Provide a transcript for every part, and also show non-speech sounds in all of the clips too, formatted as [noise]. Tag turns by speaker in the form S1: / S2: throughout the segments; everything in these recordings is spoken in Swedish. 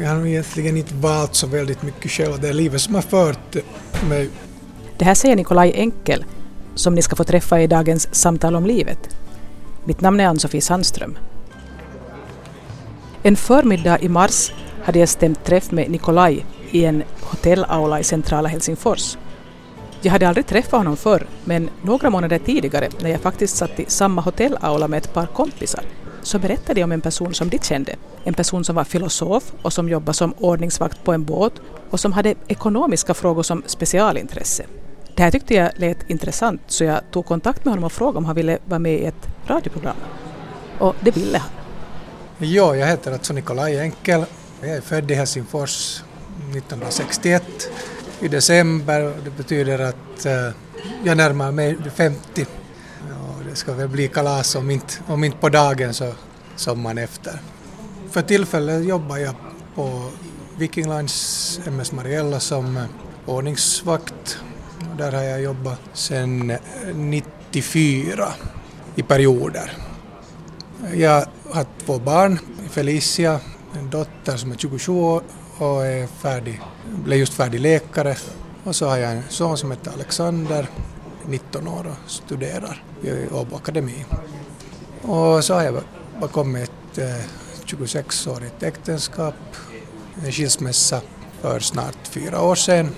S1: jag har egentligen inte valt så väldigt mycket själv. Det är livet som har fört mig.
S2: Det här säger Nikolaj Enkel som ni ska få träffa i dagens Samtal om livet. Mitt namn är Ann-Sofie Sandström. En förmiddag i mars hade jag stämt träff med Nikolaj i en hotellaula i centrala Helsingfors. Jag hade aldrig träffat honom förr, men några månader tidigare när jag faktiskt satt i samma hotellaula med ett par kompisar så berättade jag om en person som de kände. En person som var filosof och som jobbade som ordningsvakt på en båt och som hade ekonomiska frågor som specialintresse. Det här tyckte jag lät intressant så jag tog kontakt med honom och frågade om han ville vara med i ett radioprogram. Och det ville han.
S1: Ja, jag heter alltså Nikolaj Enkel. Jag är född i Helsingfors 1961 i december. Det betyder att eh, jag närmar mig 50. Det ska väl bli kalas om inte, om inte på dagen så sommaren efter. För tillfället jobbar jag på Viking Lines MS Mariella som ordningsvakt. Där har jag jobbat sedan 94 i perioder. Jag har två barn, Felicia, en dotter som är 27 år och är färdig, blev just färdig läkare. Och så har jag en son som heter Alexander, 19 år och studerar vid Åbo Akademi. Och så har jag bakom eh, ett 26-årigt äktenskap, en skilsmässa för snart fyra år sedan.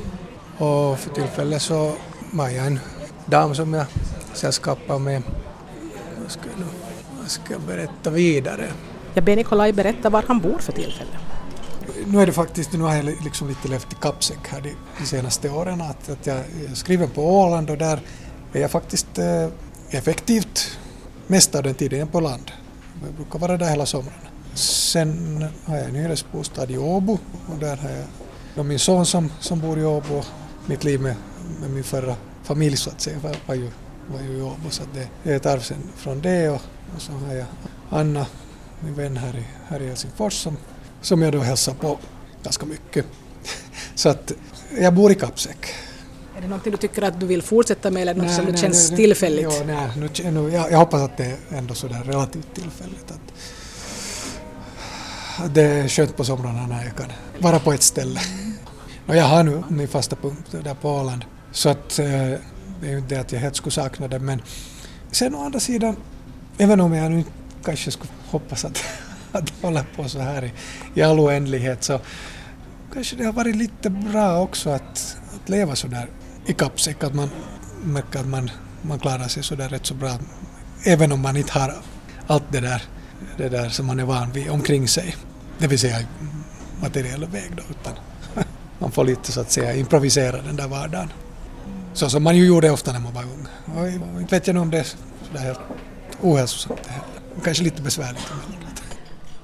S1: Och för tillfället så har jag en dam som jag sällskapar med. Ska, jag, vad ska jag berätta vidare?
S2: Jag ber Nikolaj berätta var han bor för tillfället.
S1: Nu är det faktiskt, nu har jag liksom lite levt i kappsäck här de, de senaste åren. Att, att jag är skriven på Åland och där är jag faktiskt eh, effektivt mest av den tiden på land. Jag brukar vara där hela sommaren. Sen har jag en hyresbostad i Åbo och där har jag då min son som, som bor i Åbo. Mitt liv med, med min förra familj så att säga var, var, ju, var ju i Åbo så det, det är ett arv sen från det och, och så har jag Anna min vän här i, här i Helsingfors som, som jag då hälsar på ganska mycket. Så att jag bor i Kappsäck.
S2: Är det någonting du tycker att du vill fortsätta med eller något nej, som nej, känns nej, tillfälligt?
S1: Ja, nej, nu, nu, jag, jag, hoppas att det är ändå sådär relativt tillfälligt. Att, att det är skönt på somrarna när jag kan vara på ett ställe. Och jag har nu min fasta punkt där på Åland. Så att eh, det är ju inte det att jag helt skulle sakna det men sen å andra sidan, även om jag nu kanske skulle hoppas att, att hålla på så här i, i all oändlighet så kanske det har varit lite bra också att, att leva så där i kappsäck, att man märker att man, man klarar sig så där rätt så bra även om man inte har allt det där, det där som man är van vid omkring sig, det vill säga materiell väg då, utan [laughs] man får lite så att säga improvisera den där vardagen. Så som man ju gjorde ofta när man var ung. Och inte vet jag nog om det är sådär helt ohälsosamt det heller kanske lite besvärligt emellanåt.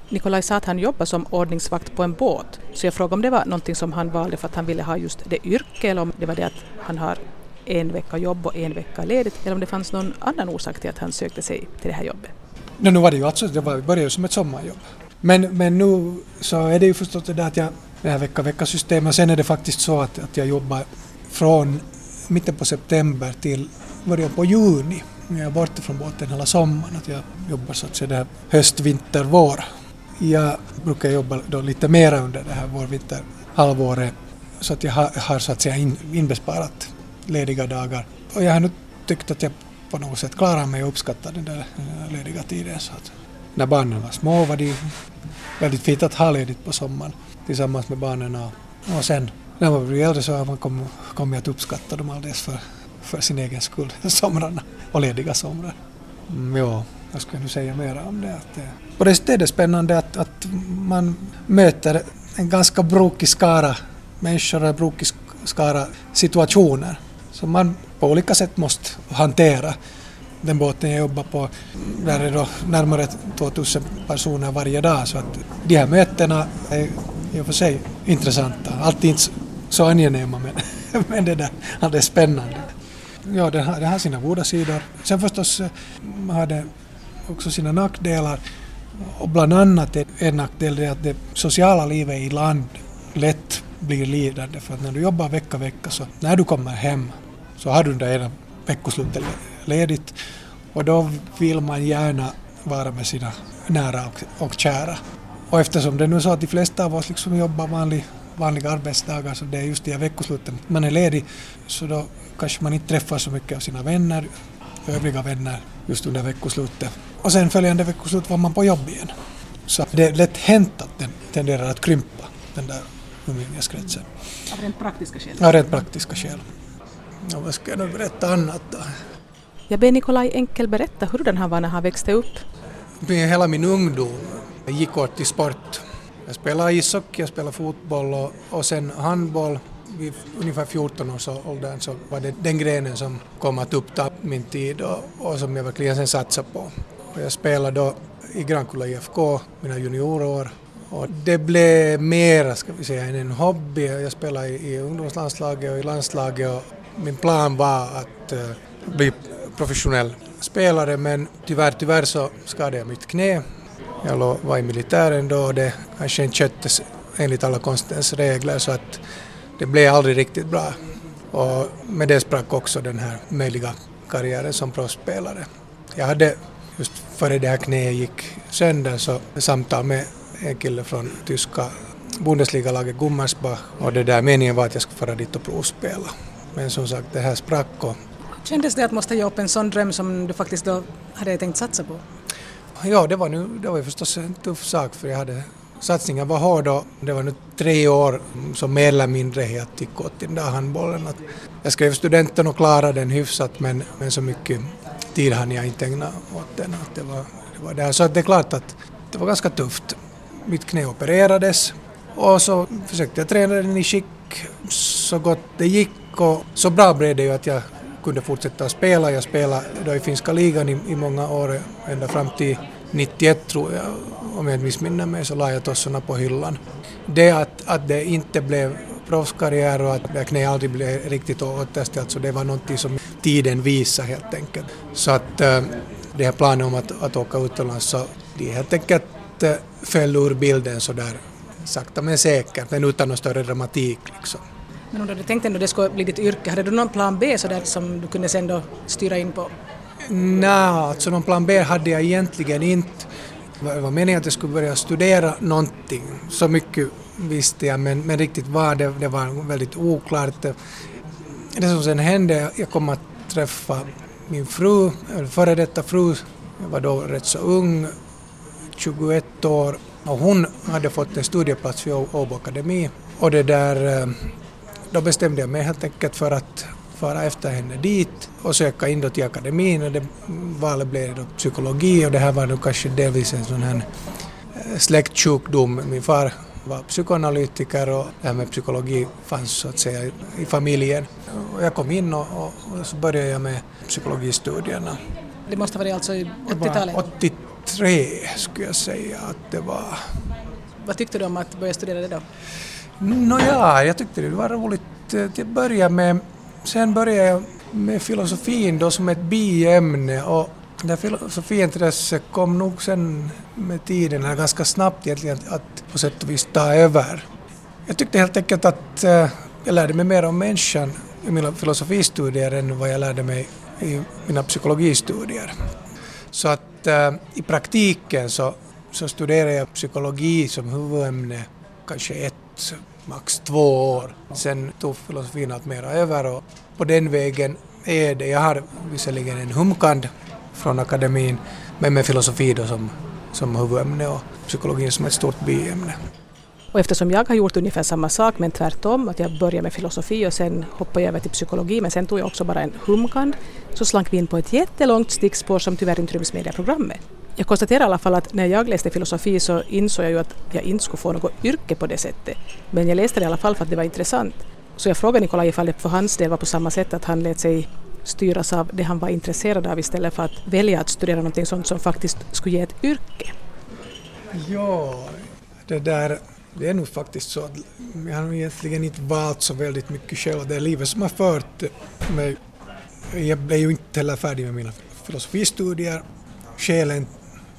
S2: Nikolaj sa att han jobbar som ordningsvakt på en båt, så jag frågade om det var någonting som han valde för att han ville ha just det yrket eller om det var det att han har en vecka jobb och en vecka ledigt eller om det fanns någon annan orsak till att han sökte sig till det här jobbet.
S1: No, nu var det ju alltså, det var, började ju som ett sommarjobb. Men, men nu så är det ju förstås det där att jag, det här vecka-vecka-systemet, sen är det faktiskt så att, att jag jobbar från mitten på september till början på juni jag är borta från båten hela sommaren. Att jag jobbar så att säga höst, vinter, vår. Jag brukar jobba då lite mer under det här vårvinterhalvåret så att jag har, har så att säga in, inbesparat lediga dagar. Och jag har nu tyckt att jag på något sätt klarar mig och uppskattar den där lediga tiden. Så att när barnen var små var det väldigt fint att ha ledigt på sommaren tillsammans med barnen. Och, och sen när man blir äldre så har man kommit, kom att uppskatta dem alldeles för, för sin egen skull, [laughs] somrarna och lediga somrar. Mm, ja, vad ska jag nu säga mer om det? Att, eh, på det sättet är det spännande att, att man möter en ganska brokig skara människor och brokig skara situationer som man på olika sätt måste hantera. Den båten jag jobbar på, där är då närmare 2000 personer varje dag så att de här mötena är i och för sig intressanta. Alltid inte så angenäma men, [laughs] men det där, det är spännande ja, det har, det har sina goda sidor. Sen förstås eh, har det också sina nackdelar. Och bland annat en nackdel är att det sociala livet i land lätt blir lidande för att när du jobbar vecka vecka så när du kommer hem så har du det ena veckoslutet ledigt och då vill man gärna vara med sina nära och, och kära. Och eftersom det nu är så att de flesta av oss liksom jobbar vanlig, vanliga arbetsdagar så det är just de här veckosluten man är ledig så då kanske man inte träffar så mycket av sina vänner, övriga vänner just under veckoslutet. Och sen följande veckoslut var man på jobb igen. Så det är lätt hänt att den tenderar att krympa, den där umgängeskretsen.
S2: Av rent praktiska skäl?
S1: Ja, rent praktiska skäl. Och vad ska jag nu berätta annat då?
S2: Jag ber Nikolaj Enkel berätta hurdan han var när han växte upp.
S1: Hela min ungdom gick åt till sport. Jag spelade ishockey, jag spelade fotboll och, och sen handboll. Vid ungefär 14 års åldern så var det den grenen som kom att uppta min tid och, och som jag verkligen sen satsade på. Och jag spelade då i Grankulla IFK mina juniorår och det blev mera, ska vi säga, än en hobby. Jag spelade i, i ungdomslandslaget och i landslaget och min plan var att uh, bli professionell spelare men tyvärr, tyvärr så skadade jag mitt knä. Jag var i militären då och det kanske inte sköttes enligt alla konstens regler så att det blev aldrig riktigt bra. Och med det sprack också den här möjliga karriären som proffsspelare. Jag hade just före det här knäet gick sönder så samtal med en kille från tyska Bundesliga-laget Gummersbach och det där meningen var att jag skulle fara dit och provspela. Men som sagt, det här sprack och
S2: Kändes det att måste ge upp en sån dröm som du faktiskt då hade tänkt satsa på?
S1: Ja, det var, nu, det var förstås en tuff sak för jag hade satsningen var hård och det var nu tre år som mer eller mindre helt gick åt den där handbollen. Att jag skrev studenten och klarade den hyfsat men, men så mycket tid hann jag inte ägna åt den. Att det, var, det var där. Så det är klart att det var ganska tufft. Mitt knä opererades och så försökte jag träna den i skick så gott det gick och så bra blev det ju att jag kunde fortsätta spela. Jag spelade då i finska ligan i, i många år, ända fram till 91 tror jag, om jag inte missminner mig, så la jag tossorna på hyllan. Det att, att det inte blev proffskarriär och att knä aldrig blev riktigt återställt, så det var någonting som tiden visade helt enkelt. Så att äh, det här planen om att, att åka utomlands, så det helt enkelt äh, föll ur bilden så där sakta men säkert, men utan någon större dramatik liksom.
S2: Men om du hade tänkt ändå att det skulle bli ditt yrke, hade du någon plan B så där som du kunde sen då styra in på?
S1: Nej, alltså någon plan B hade jag egentligen inte. Det var meningen att jag skulle börja studera någonting. Så mycket visste jag, men, men riktigt vad det, det var väldigt oklart. Det som sen hände, jag kom att träffa min fru, före detta fru, jag var då rätt så ung, 21 år, och hon hade fått en studieplats vid Åbo Akademi. Och det där, eh, då bestämde jag mig helt enkelt för att fara efter henne dit och söka in då till akademin och det valet blev då psykologi och det här var nog kanske delvis en sån här eh, släktsjukdom. Min far var psykoanalytiker och det här med psykologi fanns så att säga i familjen. Och jag kom in och, och, och så började jag med psykologistudierna.
S2: Det måste ha varit alltså i 80-talet?
S1: 83 skulle jag säga att det var.
S2: Vad tyckte du om att börja studera det då?
S1: Nåja, jag tyckte det var roligt till att börja med. Sen började jag med filosofin då som ett biämne och det filosofiintresset kom nog sen med tiden, eller ganska snabbt egentligen, att på sätt och vis ta över. Jag tyckte helt enkelt att eh, jag lärde mig mer om människan i mina filosofistudier än vad jag lärde mig i mina psykologistudier. Så att äh, i praktiken så, så studerade jag psykologi som huvudämne kanske ett, max två år. Sen tog filosofin allt mera över och på den vägen är det. Jag har visserligen en humkand från akademin men med filosofi då som, som huvudämne och psykologin som ett stort biämne.
S2: Och eftersom jag har gjort ungefär samma sak men tvärtom, att jag började med filosofi och sen hoppade jag över till psykologi men sen tog jag också bara en humkand, så slank vi in på ett jättelångt stickspår som tyvärr inte ryms med i programmet. Jag konstaterar i alla fall att när jag läste filosofi så insåg jag ju att jag inte skulle få något yrke på det sättet. Men jag läste det i alla fall för att det var intressant. Så jag frågade Nikolaj ifall det för hans del var på samma sätt att han lät sig styras av det han var intresserad av istället för att välja att studera någonting sånt som faktiskt skulle ge ett yrke.
S1: Ja, det där det är nog faktiskt så att jag har egentligen inte valt så väldigt mycket själv. Det är livet som har fört mig. Jag blev ju inte heller färdig med mina filosofistudier. Skälen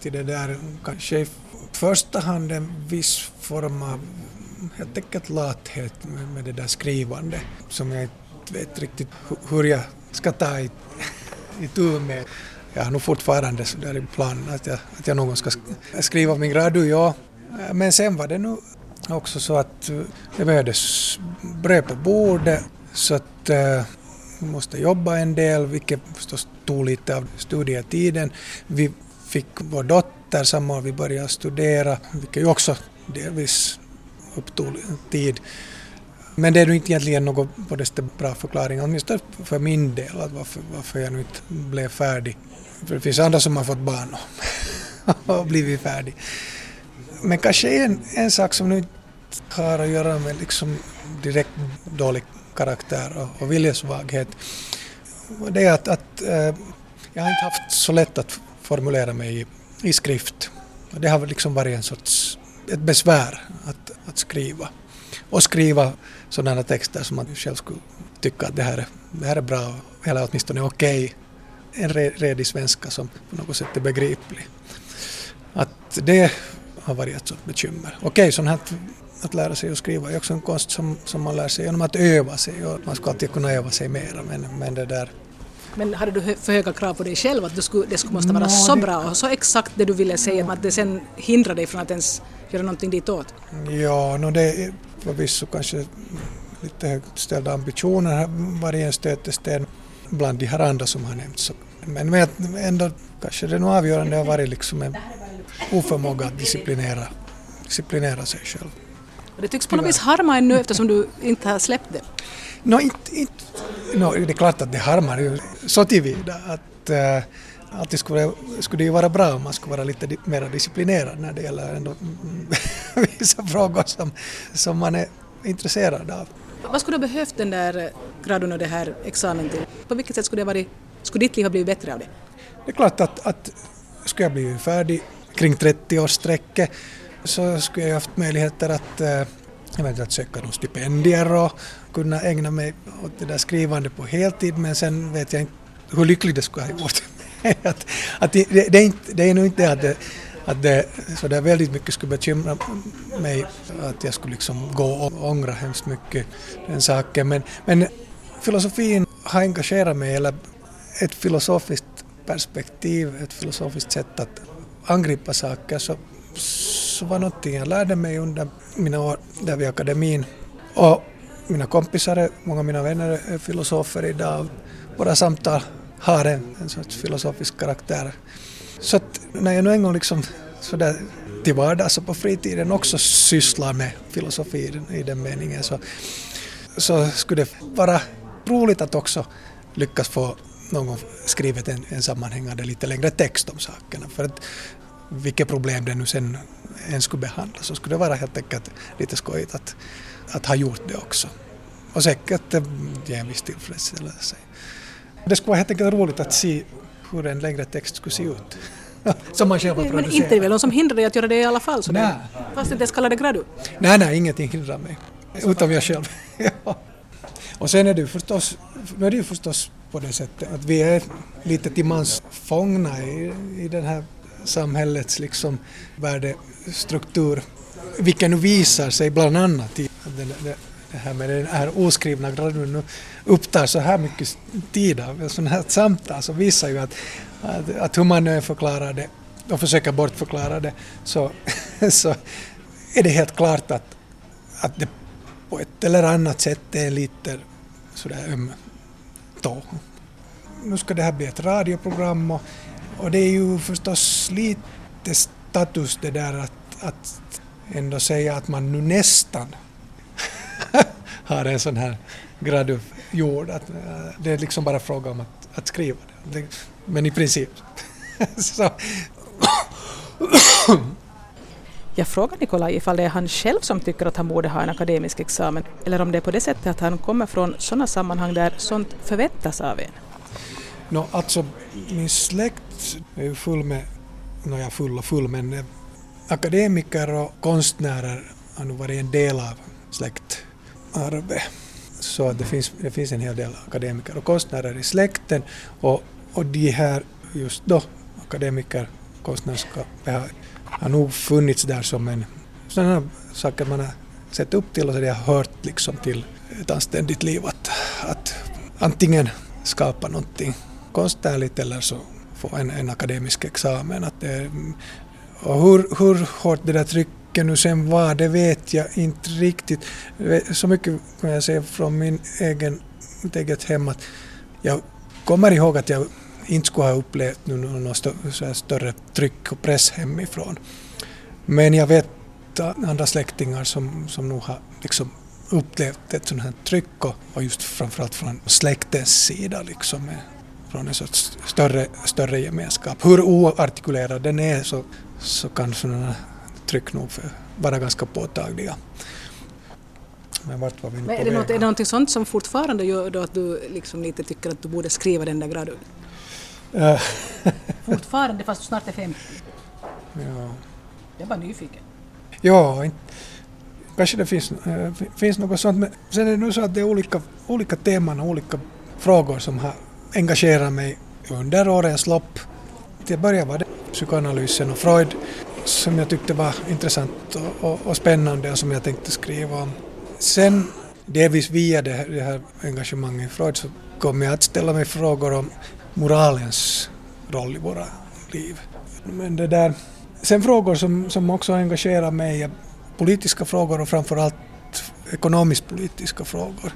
S1: till det där kanske i första hand en viss form av helt enkelt lathet med, med det där skrivande som jag inte vet riktigt hur jag ska ta i, i tur med. Jag har nog fortfarande så där i planen att jag, att jag någon ska skriva min gradu, ja. Men sen var det nu också så att eh, det behövdes bröd på bordet så att uh, vi måste jobba en del, vilket förstås tog lite av studietiden. Vi fick vår dotter samma år vi började studera, vilket ju också delvis upptog tid. Men det är nog inte egentligen någon på det bra förklaring, åtminstone för min del, att varför, varför jag nu inte blev färdig. För det finns andra som har fått barn och, [laughs] och blivit färdig. Men kanske en, en sak som nu inte har att göra med liksom direkt dålig karaktär och, och viljesvaghet, det är att, att eh, jag har inte haft så lätt att formulera mig i, i skrift. Det har liksom varit en sorts ett besvär att, att skriva. Och skriva sådana texter som man själv skulle tycka att det här, det här är bra, eller åtminstone okej. Okay. En redig svenska som på något sätt är begriplig. Att det har varit ett sådant bekymmer. Okej, okay, sånt här att lära sig att skriva är också en konst som, som man lär sig genom att öva sig och man ska alltid kunna öva sig mera men, men det där
S2: men hade du för höga krav på dig själv att du skulle, det skulle måste vara no, så det... bra och så exakt det du ville säga att det sen hindrar dig från att ens göra någonting ditåt?
S1: Ja, no, det är förvisso kanske lite högt ställda ambitioner varit en stötesten bland de här andra som har nämnts. Men, men ändå kanske det nog avgörande har varit liksom en oförmåga att disciplinera, disciplinera sig själv.
S2: Och det tycks på något vis harma ännu eftersom du inte har släppt det.
S1: No, inte, inte, no, det är klart att det harmar ju så tillvida att uh, alltid skulle, skulle det ju vara bra om man skulle vara lite mer disciplinerad när det gäller ändå [laughs] vissa frågor som, som man är intresserad av.
S2: Vad skulle du ha behövt den där graden och det här examen till? På vilket sätt skulle, det varit, skulle ditt liv ha blivit bättre av det?
S1: Det är klart att, att skulle jag bli färdig kring 30-årsstrecket så skulle jag haft möjligheter att eh, eventuellt söka några stipendier och kunna ägna mig åt det där skrivandet på heltid men sen vet jag inte hur lycklig det skulle ha gjort [laughs] att, att det, det, är inte, det är nog inte det att det, att det så där väldigt mycket skulle bekymra mig att jag skulle liksom gå och ångra hemskt mycket den saken. Men, men filosofin har engagerat mig, eller ett filosofiskt perspektiv, ett filosofiskt sätt att angripa saker så, så var någonting jag lärde mig under mina år där vid akademin. Och mina kompisar, många av mina vänner är filosofer idag. Våra samtal har en, en sorts filosofisk karaktär. Så att när jag nu en gång liksom sådär till vardags och på fritiden också sysslar med filosofi i den meningen så, så skulle det vara roligt att också lyckas få någon gång skrivit en, en sammanhängande lite längre text om sakerna. För att vilket problem det nu sen än skulle behandla så skulle det vara helt enkelt lite skojigt att, att ha gjort det också. Och säkert ge en viss tillfredsställelse. Det skulle vara helt enkelt roligt att se hur en längre text skulle se ut. [laughs] som man själv har producerat.
S2: Men inte är det väl någon som hindrar dig att göra det i alla fall? Så nej. Fast inte ens kallar det gradu?
S1: Nej, nej, ingenting hindrar mig. Utom jag själv. [laughs] ja. Och sen är det ju förstås, nu är det ju förstås på det sättet att vi är lite till mans fångna i, i den här samhällets liksom värdestruktur, vilket nu visar sig bland annat i den, det här med den här oskrivna gradun upptar så här mycket tid av sådana här samtal så visar ju att, att, att hur man nu förklarar det och försöker bortförklara det så, [laughs] så är det helt klart att, att det på ett eller annat sätt är lite sådär um, öm tå. Nu ska det här bli ett radioprogram och, och det är ju förstås lite status det där att, att ändå säga att man nu nästan [laughs] har en sån här grad gjord. Att, eh, det är liksom bara fråga om att, att skriva det. Men i princip. [laughs] så.
S2: Jag frågar Nikolaj ifall det är han själv som tycker att han borde ha en akademisk examen eller om det är på det sättet att han kommer från sådana sammanhang där sånt förväntas av en.
S1: No, alltså, min släkt är ju full med, no, jag full och full, men eh, akademiker och konstnärer har nog varit en del av släktarvet. Så det finns, det finns en hel del akademiker och konstnärer i släkten och, och de här just då, akademiker, konstnärskapet har, har nog funnits där som en sådana saker man har sett upp till och så det har hört liksom till ett anständigt liv att, att antingen skapa någonting konstnärligt eller så få en, en akademisk examen. Att det, och hur, hur hårt det där trycket nu sen var, det vet jag inte riktigt. Så mycket kan jag säga från min egen, mitt eget hem att jag kommer ihåg att jag inte skulle ha upplevt något större, större tryck och press hemifrån. Men jag vet andra släktingar som, som nog har liksom upplevt ett sånt här tryck och, och just framförallt från släktens sida liksom eh, från en sorts större, större gemenskap. Hur oartikulerad den är så, så kan sådana tryck nog vara ganska påtagliga.
S2: Men vart var vi nu Men är, det något, är det någonting sånt som fortfarande gör då att du liksom lite tycker att du borde skriva den där graden? Uh. [laughs] fortfarande fast du snart är 50? Ja. Jag är bara nyfiken.
S1: Ja, kanske det finns, äh, finns något sånt. Men sen är det nu så att det är olika, olika teman och olika frågor som har engagerat mig under årens lopp. Till att börja var det psykoanalysen och Freud som jag tyckte var intressant och, och, och spännande och som jag tänkte skriva om. Sen delvis via det här, det här engagemanget i Freud så kom jag att ställa mig frågor om moralens roll i våra liv. Men det där, sen frågor som, som också engagerar mig är politiska frågor och framförallt ekonomisk-politiska frågor.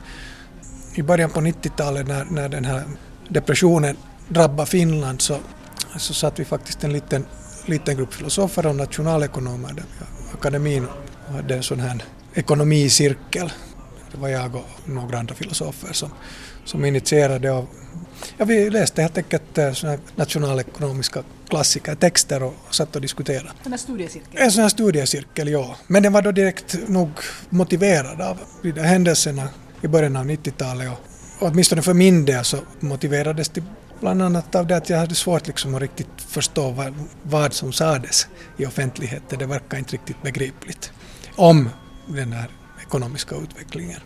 S1: I början på 90-talet när, när den här depressionen drabbade Finland så, så satt vi faktiskt en liten, liten grupp filosofer och nationalekonomer där akademin hade en sån här ekonomicirkel. Det var jag och några andra filosofer som, som initierade och ja, vi läste helt enkelt eh, nationalekonomiska klassiker, texter och satt och diskuterade.
S2: En här studiecirkel?
S1: En sån här studiecirkel, ja. Men den var då direkt nog motiverad av de där händelserna i början av 90-talet och, och åtminstone för min del så motiverades det bland annat av det att jag hade svårt liksom att riktigt förstå vad, vad som sades i offentligheten. Det verkar inte riktigt begripligt om den här ekonomiska utvecklingen.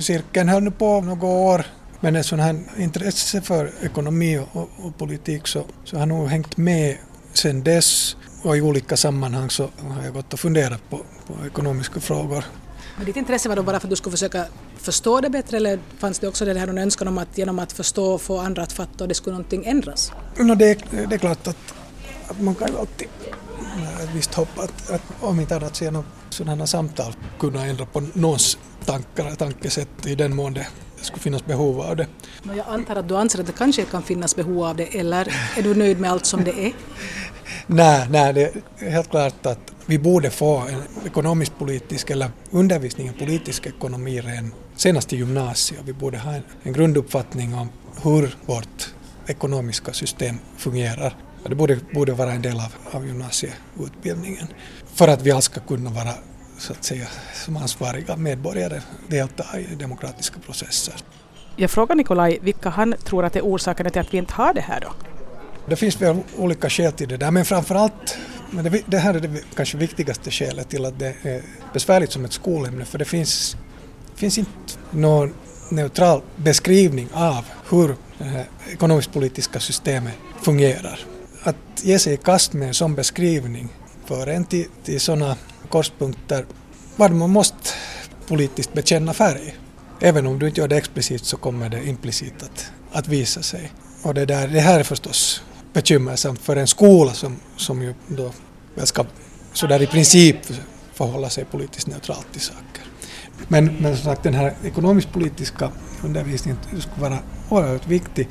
S1: Cirkeln höll nu på några år men ett sånt här intresse för ekonomi och, och, politik så, så har nog hängt med sen dess och i olika sammanhang så har jag gått och funderat på, på ekonomiska frågor.
S2: Men ditt intresse var då bara för att du skulle försöka förstå det bättre eller fanns det också det här önskan om att genom att förstå få andra att fatta och det skulle någonting ändras?
S1: No, det, det är klart att, att man kan ju alltid ett visst hopp att, att om inte annat så genom sådana samtal kunna ändra på någons tankar, tankesätt i den mån det skulle finnas behov av det.
S2: Jag antar att du anser att det kanske kan finnas behov av det eller är du nöjd med allt som det är?
S1: nej, nej, det är helt klart att vi borde få en ekonomisk-politisk eller undervisning i politisk ekonomi redan senast i gymnasiet. Vi borde ha en, en grunduppfattning om hur vårt ekonomiska system fungerar. Det borde, borde vara en del av, av gymnasieutbildningen för att vi alla ska kunna vara så att säga, som ansvariga medborgare delta i demokratiska processer.
S2: Jag frågar Nikolaj vilka han tror att är orsakerna till att vi inte har det här då?
S1: Det finns väl olika skäl till det där, men framförallt, men det, det här är det kanske viktigaste skälet till att det är besvärligt som ett skolämne, för det finns, finns inte någon neutral beskrivning av hur det här ekonomisk-politiska systemet fungerar. Att ge sig i kast med en sån beskrivning för en till, till sådana korspunkter var man måste politiskt bekänna färg. Även om du inte gör det explicit så kommer det implicit att, att visa sig. Och det, där, det här är förstås bekymmersamt för en skola som, som ju då ska sådär i princip förhålla sig politiskt neutralt till saker. Men, men som sagt den här ekonomisk-politiska undervisningen skulle vara oerhört viktig.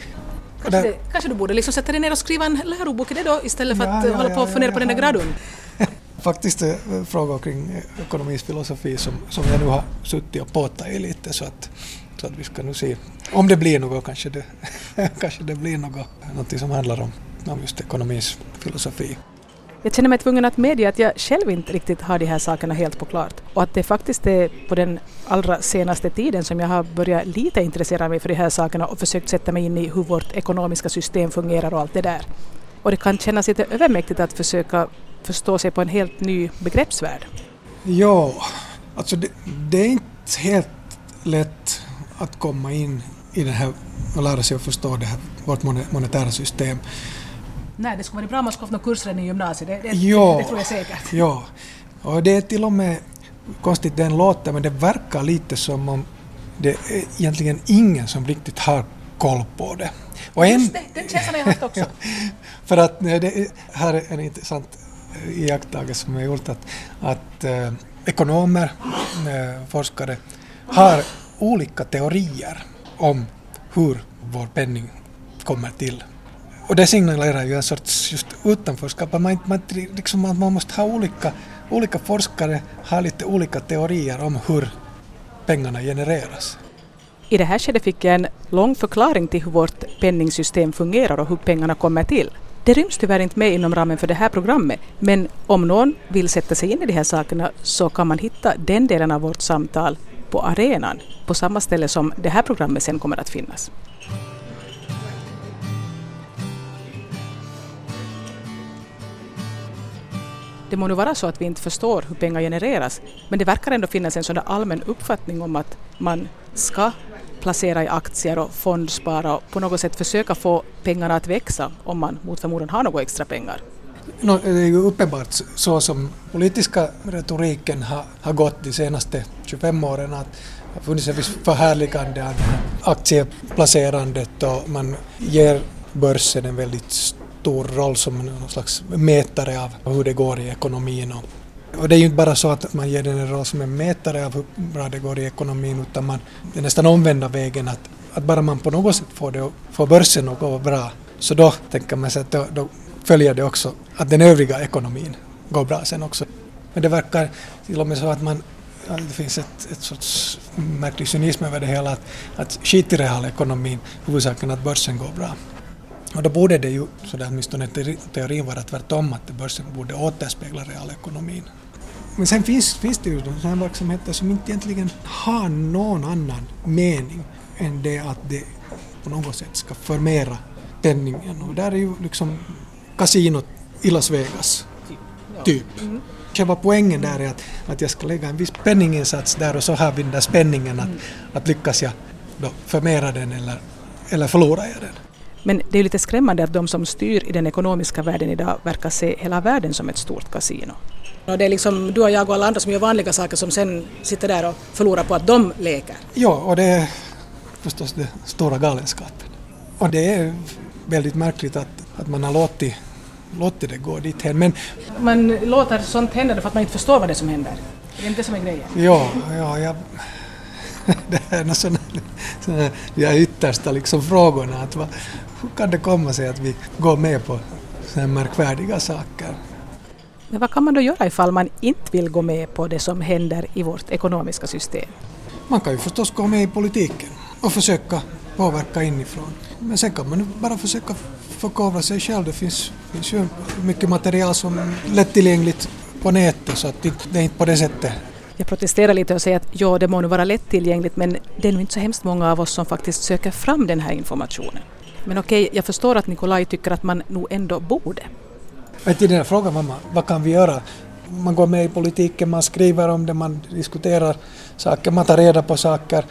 S2: Kanske, det, kanske du borde liksom sätta dig ner och skriva en lärobok i det då istället för att ja, hålla på och fundera ja, på den där gradun?
S1: Faktiskt eh, frågor kring eh, ekonomisk filosofi som, som jag nu har suttit och påtat i lite så att, så att vi ska nu se om det blir något, kanske det, [laughs] kanske det blir något, något som handlar om, om just ekonomins filosofi.
S2: Jag känner mig tvungen att medge att jag själv inte riktigt har de här sakerna helt på klart. Och att det faktiskt är på den allra senaste tiden som jag har börjat lite intressera mig för de här sakerna och försökt sätta mig in i hur vårt ekonomiska system fungerar och allt det där. Och det kan kännas lite övermäktigt att försöka förstå sig på en helt ny begreppsvärld.
S1: Ja, alltså det, det är inte helt lätt att komma in i det här och lära sig att förstå det här, vårt monetära system.
S2: Nej, det skulle vara bra om man skulle ha någon kurs redan i gymnasiet, det, det, ja, det tror jag säkert.
S1: Ja, och det är till och med konstigt den låter, men det verkar lite som om det är egentligen ingen som riktigt har koll på det.
S2: Och en, Just det, den känslan har jag haft också.
S1: ja, [laughs] för att det här är en intressant Eh, iakttagelse som jag gjort att, att eh, ekonomer, eh, forskare har olika teorier om hur vår penning kommer till. Och det signalerar ju en sorts just utanförskap, man, man, liksom, man måste ha olika, olika forskare har lite olika teorier om hur pengarna genereras.
S2: I det här skedet fick jag en lång förklaring till hur vårt penningsystem fungerar och hur pengarna kommer till. Det ryms tyvärr inte med inom ramen för det här programmet, men om någon vill sätta sig in i de här sakerna så kan man hitta den delen av vårt samtal på arenan, på samma ställe som det här programmet sen kommer att finnas. Det må nu vara så att vi inte förstår hur pengar genereras, men det verkar ändå finnas en sådan allmän uppfattning om att man ska placera i aktier och fondspara och på något sätt försöka få pengarna att växa om man mot förmodan har några extra pengar.
S1: No, det är ju uppenbart så som politiska retoriken har, har gått de senaste 25 åren att det har funnits ett visst förhärligande av aktieplacerandet och man ger börsen en väldigt stor roll som någon slags mätare av hur det går i ekonomin. Och, och det är ju inte bara så att man ger den en roll som en mätare av hur bra det går i ekonomin utan man, det är nästan omvända vägen att, att bara man på något sätt får, det, får börsen att gå bra så då tänker man sig att då, då följer det också att den övriga ekonomin går bra sen också. Men det verkar till och med så att man det finns ett, ett sorts märklig cynism över det hela att, att skit i realekonomin, huvudsaken att börsen går bra. Och då borde det ju, sådär åtminstone teorin vara tvärtom, att börsen borde återspegla realekonomin. Men sen finns, finns det ju sådana verksamheter som inte egentligen har någon annan mening än det att det på något sätt ska förmera penningen. Och där är ju liksom kasinot i Las Vegas, typ. Mm. Själva poängen där är att, att jag ska lägga en viss penninginsats där och så har vi den där spänningen att, att lyckas jag då förmera den eller, eller förlorar jag den.
S2: Men det är lite skrämmande att de som styr i den ekonomiska världen idag verkar se hela världen som ett stort kasino. Och det är liksom du och jag och alla andra som gör vanliga saker som sen sitter där och förlorar på att de leker.
S1: Ja, och det är förstås den stora galenskapen. Och det är väldigt märkligt att, att man har låtit, låtit det gå dit här. Men
S2: man låter sånt hända för att man inte förstår vad det är som händer. Det är inte det som är grejen.
S1: Ja, ja jag, [laughs] det är något sådana, sådana de yttersta liksom frågorna. Att vad, hur kan det komma sig att vi går med på sådana märkvärdiga saker?
S2: Men vad kan man då göra ifall man inte vill gå med på det som händer i vårt ekonomiska system?
S1: Man kan ju förstås gå med i politiken och försöka påverka inifrån. Men sen kan man bara försöka förkovra sig själv. Det finns, finns ju mycket material som är lättillgängligt på nätet så att det är inte på det sättet
S2: jag protesterar lite och säger att ja, det må nu vara lättillgängligt men det är nog inte så hemskt många av oss som faktiskt söker fram den här informationen. Men okej, jag förstår att Nikolaj tycker att man nog ändå borde.
S1: Men till den här frågan, mamma, vad kan vi göra? Man går med i politiken, man skriver om det, man diskuterar saker, man tar reda på saker.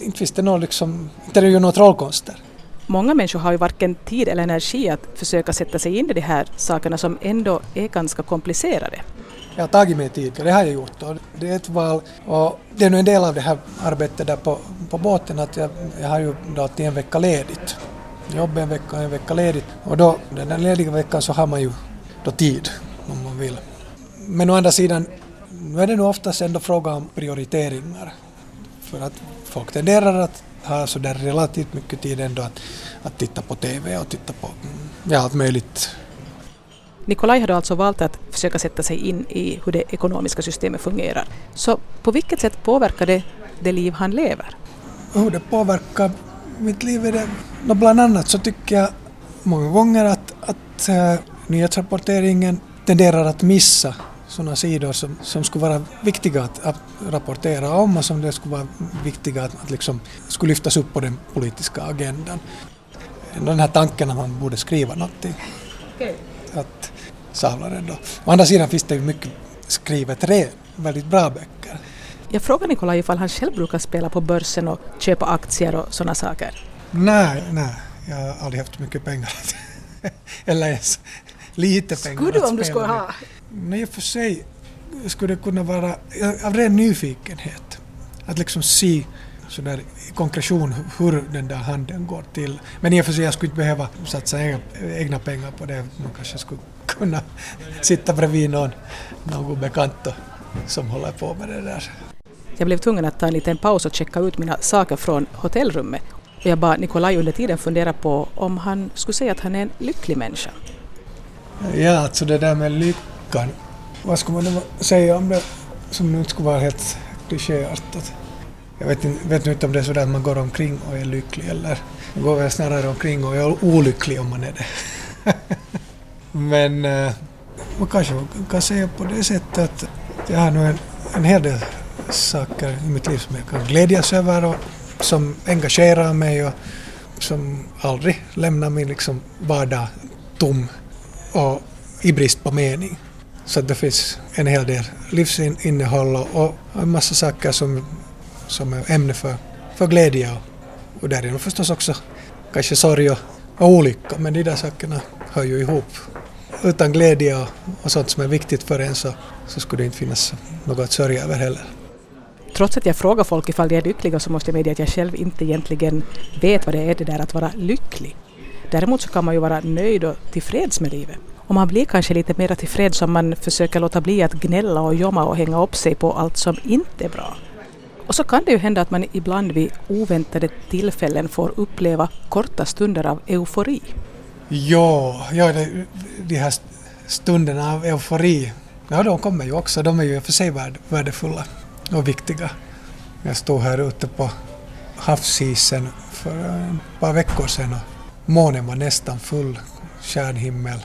S1: Inte finns det någon liksom, inte är det ju några trollkonster.
S2: Många människor har ju varken tid eller energi att försöka sätta sig in i de här sakerna som ändå är ganska komplicerade.
S1: Jag har tagit mig tid, det har jag gjort. Och det är ett val och det är nu en del av det här arbetet där på, på båten att jag, jag har ju då till en vecka ledigt. Jobb en vecka och en vecka ledigt. Och då, den där lediga veckan så har man ju då tid om man vill. Men å andra sidan, nu är det nog oftast ändå fråga om prioriteringar. För att folk tenderar att ha så där relativt mycket tid ändå att, att titta på TV och titta på mm, ja, allt möjligt
S2: Nikolaj hade alltså valt att försöka sätta sig in i hur det ekonomiska systemet fungerar. Så på vilket sätt påverkar det det liv han lever?
S1: Hur det påverkar mitt liv är det, bland annat så tycker jag många gånger att, att äh, nyhetsrapporteringen tenderar att missa sådana sidor som, som skulle vara viktiga att, att, rapportera om och som det skulle vara viktiga att, att liksom skulle lyftas upp på den politiska agendan. Den här tanken att man borde skriva någonting. Okay. Att, samlaren då. Å andra sidan finns det ju mycket skrivet re, väldigt bra böcker.
S2: Jag frågar Nikolaj ifall han själv brukar spela på börsen och köpa aktier och sådana saker.
S1: Nej, nej, jag har aldrig haft mycket pengar. [laughs] Eller ens lite pengar
S2: Skulle du om du skulle ha?
S1: Nej, i och för sig skulle det kunna vara av ren nyfikenhet. Att liksom se sådär i konkretion hur den där handeln går till. Men i och för sig, jag skulle inte behöva satsa egna, egna pengar på det. Man kanske skulle kunna sitta bredvid någon, någon bekant som håller på med det där.
S2: Jag blev tvungen att ta en liten paus och checka ut mina saker från hotellrummet. Och jag bad Nikolaj under tiden fundera på om han skulle säga att han är en lycklig människa.
S1: Ja, alltså det där med lyckan. Vad skulle man säga om det som nu inte skulle vara helt klichéartat? Jag vet, inte, vet inte om det är så att man går omkring och är lycklig eller man går väl snarare omkring och är olycklig om man är det. [laughs] Men eh, man kanske kan säga på det sättet att jag har nog en, en hel del saker i mitt liv som jag kan glädjas över och som engagerar mig och som aldrig lämnar min liksom vardag tom och i brist på mening. Så det finns en hel del livsinnehåll och en massa saker som, som är ämne för, för glädje och, och därigenom förstås också kanske sorg och, och olycka, men de där sakerna hör ju ihop. Utan glädje och, och sånt som är viktigt för en så, så skulle det inte finnas något att sörja över heller.
S2: Trots att jag frågar folk ifall de är lyckliga så måste jag medge att jag själv inte egentligen vet vad det är det där att vara lycklig. Däremot så kan man ju vara nöjd och tillfreds med livet. Och man blir kanske lite mer tillfreds om man försöker låta bli att gnälla och jomma och hänga upp sig på allt som inte är bra. Och så kan det ju hända att man ibland vid oväntade tillfällen får uppleva korta stunder av eufori.
S1: Ja, ja det, de här stunderna av eufori, ja de kommer ju också. De är ju för sig värdefulla och viktiga. Jag stod här ute på havsisen för ett par veckor sedan och månen var nästan full, stjärnhimmel.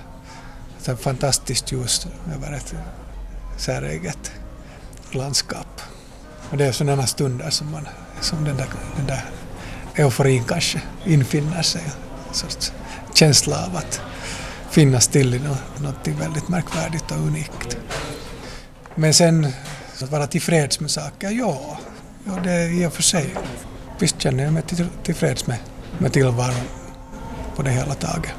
S1: Ett fantastiskt ljus över ett säreget landskap. Och det är sådana stunder som, man, som den, där, den där euforin kanske infinner sig. En sorts känsla av att finnas till i något väldigt märkvärdigt och unikt. Men sen att vara tillfreds med saker, ja, ja det är i och för sig. Visst känner jag mig tillfreds med, med tillvaron på det hela taget.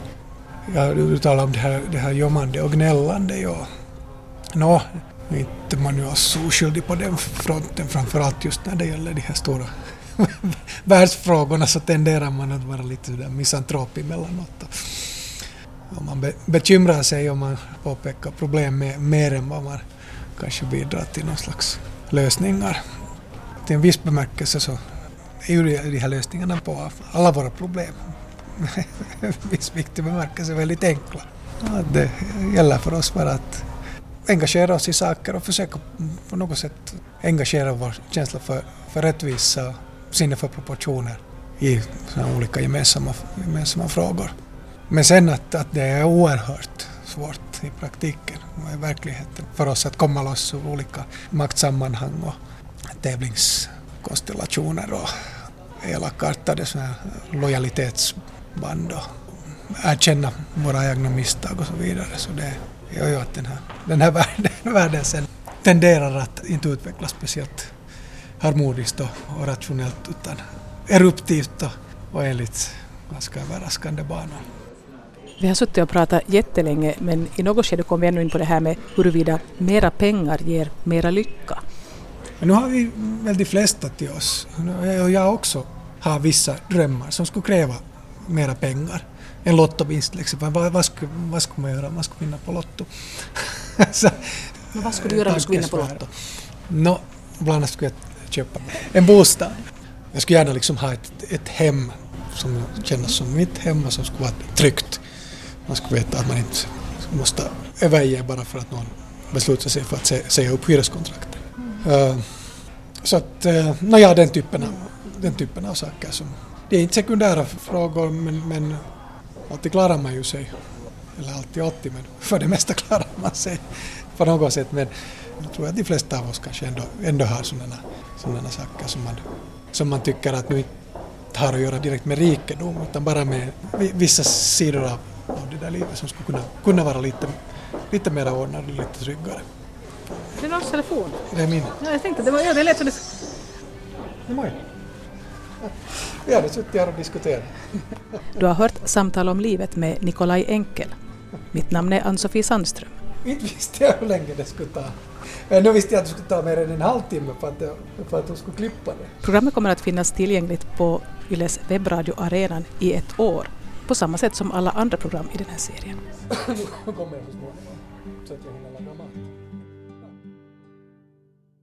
S1: Ja, du talar om det här, det här jommande och gnällande, ja. Nå, inte man ju så oskyldig på den fronten, framförallt just när det gäller de här stora [laughs] världsfrågorna så tenderar man att vara lite sådär misantrop emellanåt. Om man be bekymrar sig och man påpekar problem med mer än vad man kanske bidrar till någon slags lösningar. Till en viss bemärkelse så är ju de här lösningarna på alla våra problem [laughs] en viss viktig bemärkelse väldigt enkla. Det gäller för oss bara att engagera oss i saker och försöka på något sätt engagera vår känsla för, för rättvisa och sinne för proportioner i olika gemensamma, gemensamma frågor. Men sen att, att det är oerhört svårt i praktiken och i verkligheten för oss att komma loss ur olika maktsammanhang och tävlingskonstellationer och elakartade lojalitetsband och erkänna våra egna misstag och så vidare. Så det gör ju att den här, den här världen, [laughs] världen sen tenderar att inte utvecklas speciellt harmoniskt och, och rationellt utan eruptivt och, och enligt ganska överraskande banor.
S2: Vi har suttit och pratat jättelänge men i något skede kom vi ännu in på det här med huruvida mera pengar ger mera lycka.
S1: Men nu har vi väl de flesta till oss, och jag också, har vissa drömmar som skulle kräva mera pengar. En lottovinst till exempel. Vad, vad, skulle, vad skulle man göra om man skulle vinna på Lotto? [laughs]
S2: Så, men vad skulle du göra om du skulle vinna på Lotto?
S1: No, bland annat skulle jag köpa en bostad. Jag skulle gärna liksom ha ett, ett hem som känns som mitt hem och som skulle vara tryggt. Man skulle veta att man inte måste överge bara för att någon beslutar sig för att säga upp hyreskontraktet. Uh, så att, uh, naja, den typen, av, den typen av saker som... Det är inte sekundära frågor men, men alltid klarar man ju sig. Eller alltid alltid, men för det mesta klarar man sig på något sätt. Men jag tror att de flesta av oss kanske ändå, ändå har sådana, sådana saker som man, som man tycker att nu inte har att göra direkt med rikedom utan bara med vissa sidor av, av det där livet som skulle kunna, kunna vara lite, lite mer ordnade, lite tryggare.
S2: Är det någons telefon?
S1: Det är min.
S2: Ja, jag tänkte, det, var, ja, det lät som det...
S1: Det var Vi hade suttit här och diskuterat. [laughs]
S2: Du har hört Samtal om livet med Nikolaj Enkel. Mitt namn är Ann-Sofie Sandström.
S1: Inte visste jag hur länge det skulle ta. Nu visste jag att det skulle ta mer än en halvtimme för att, för att de skulle klippa det.
S2: Programmet kommer att finnas tillgängligt på Yles webbradio Arenan i ett år
S1: på samma sätt som alla andra program i den här serien. [laughs]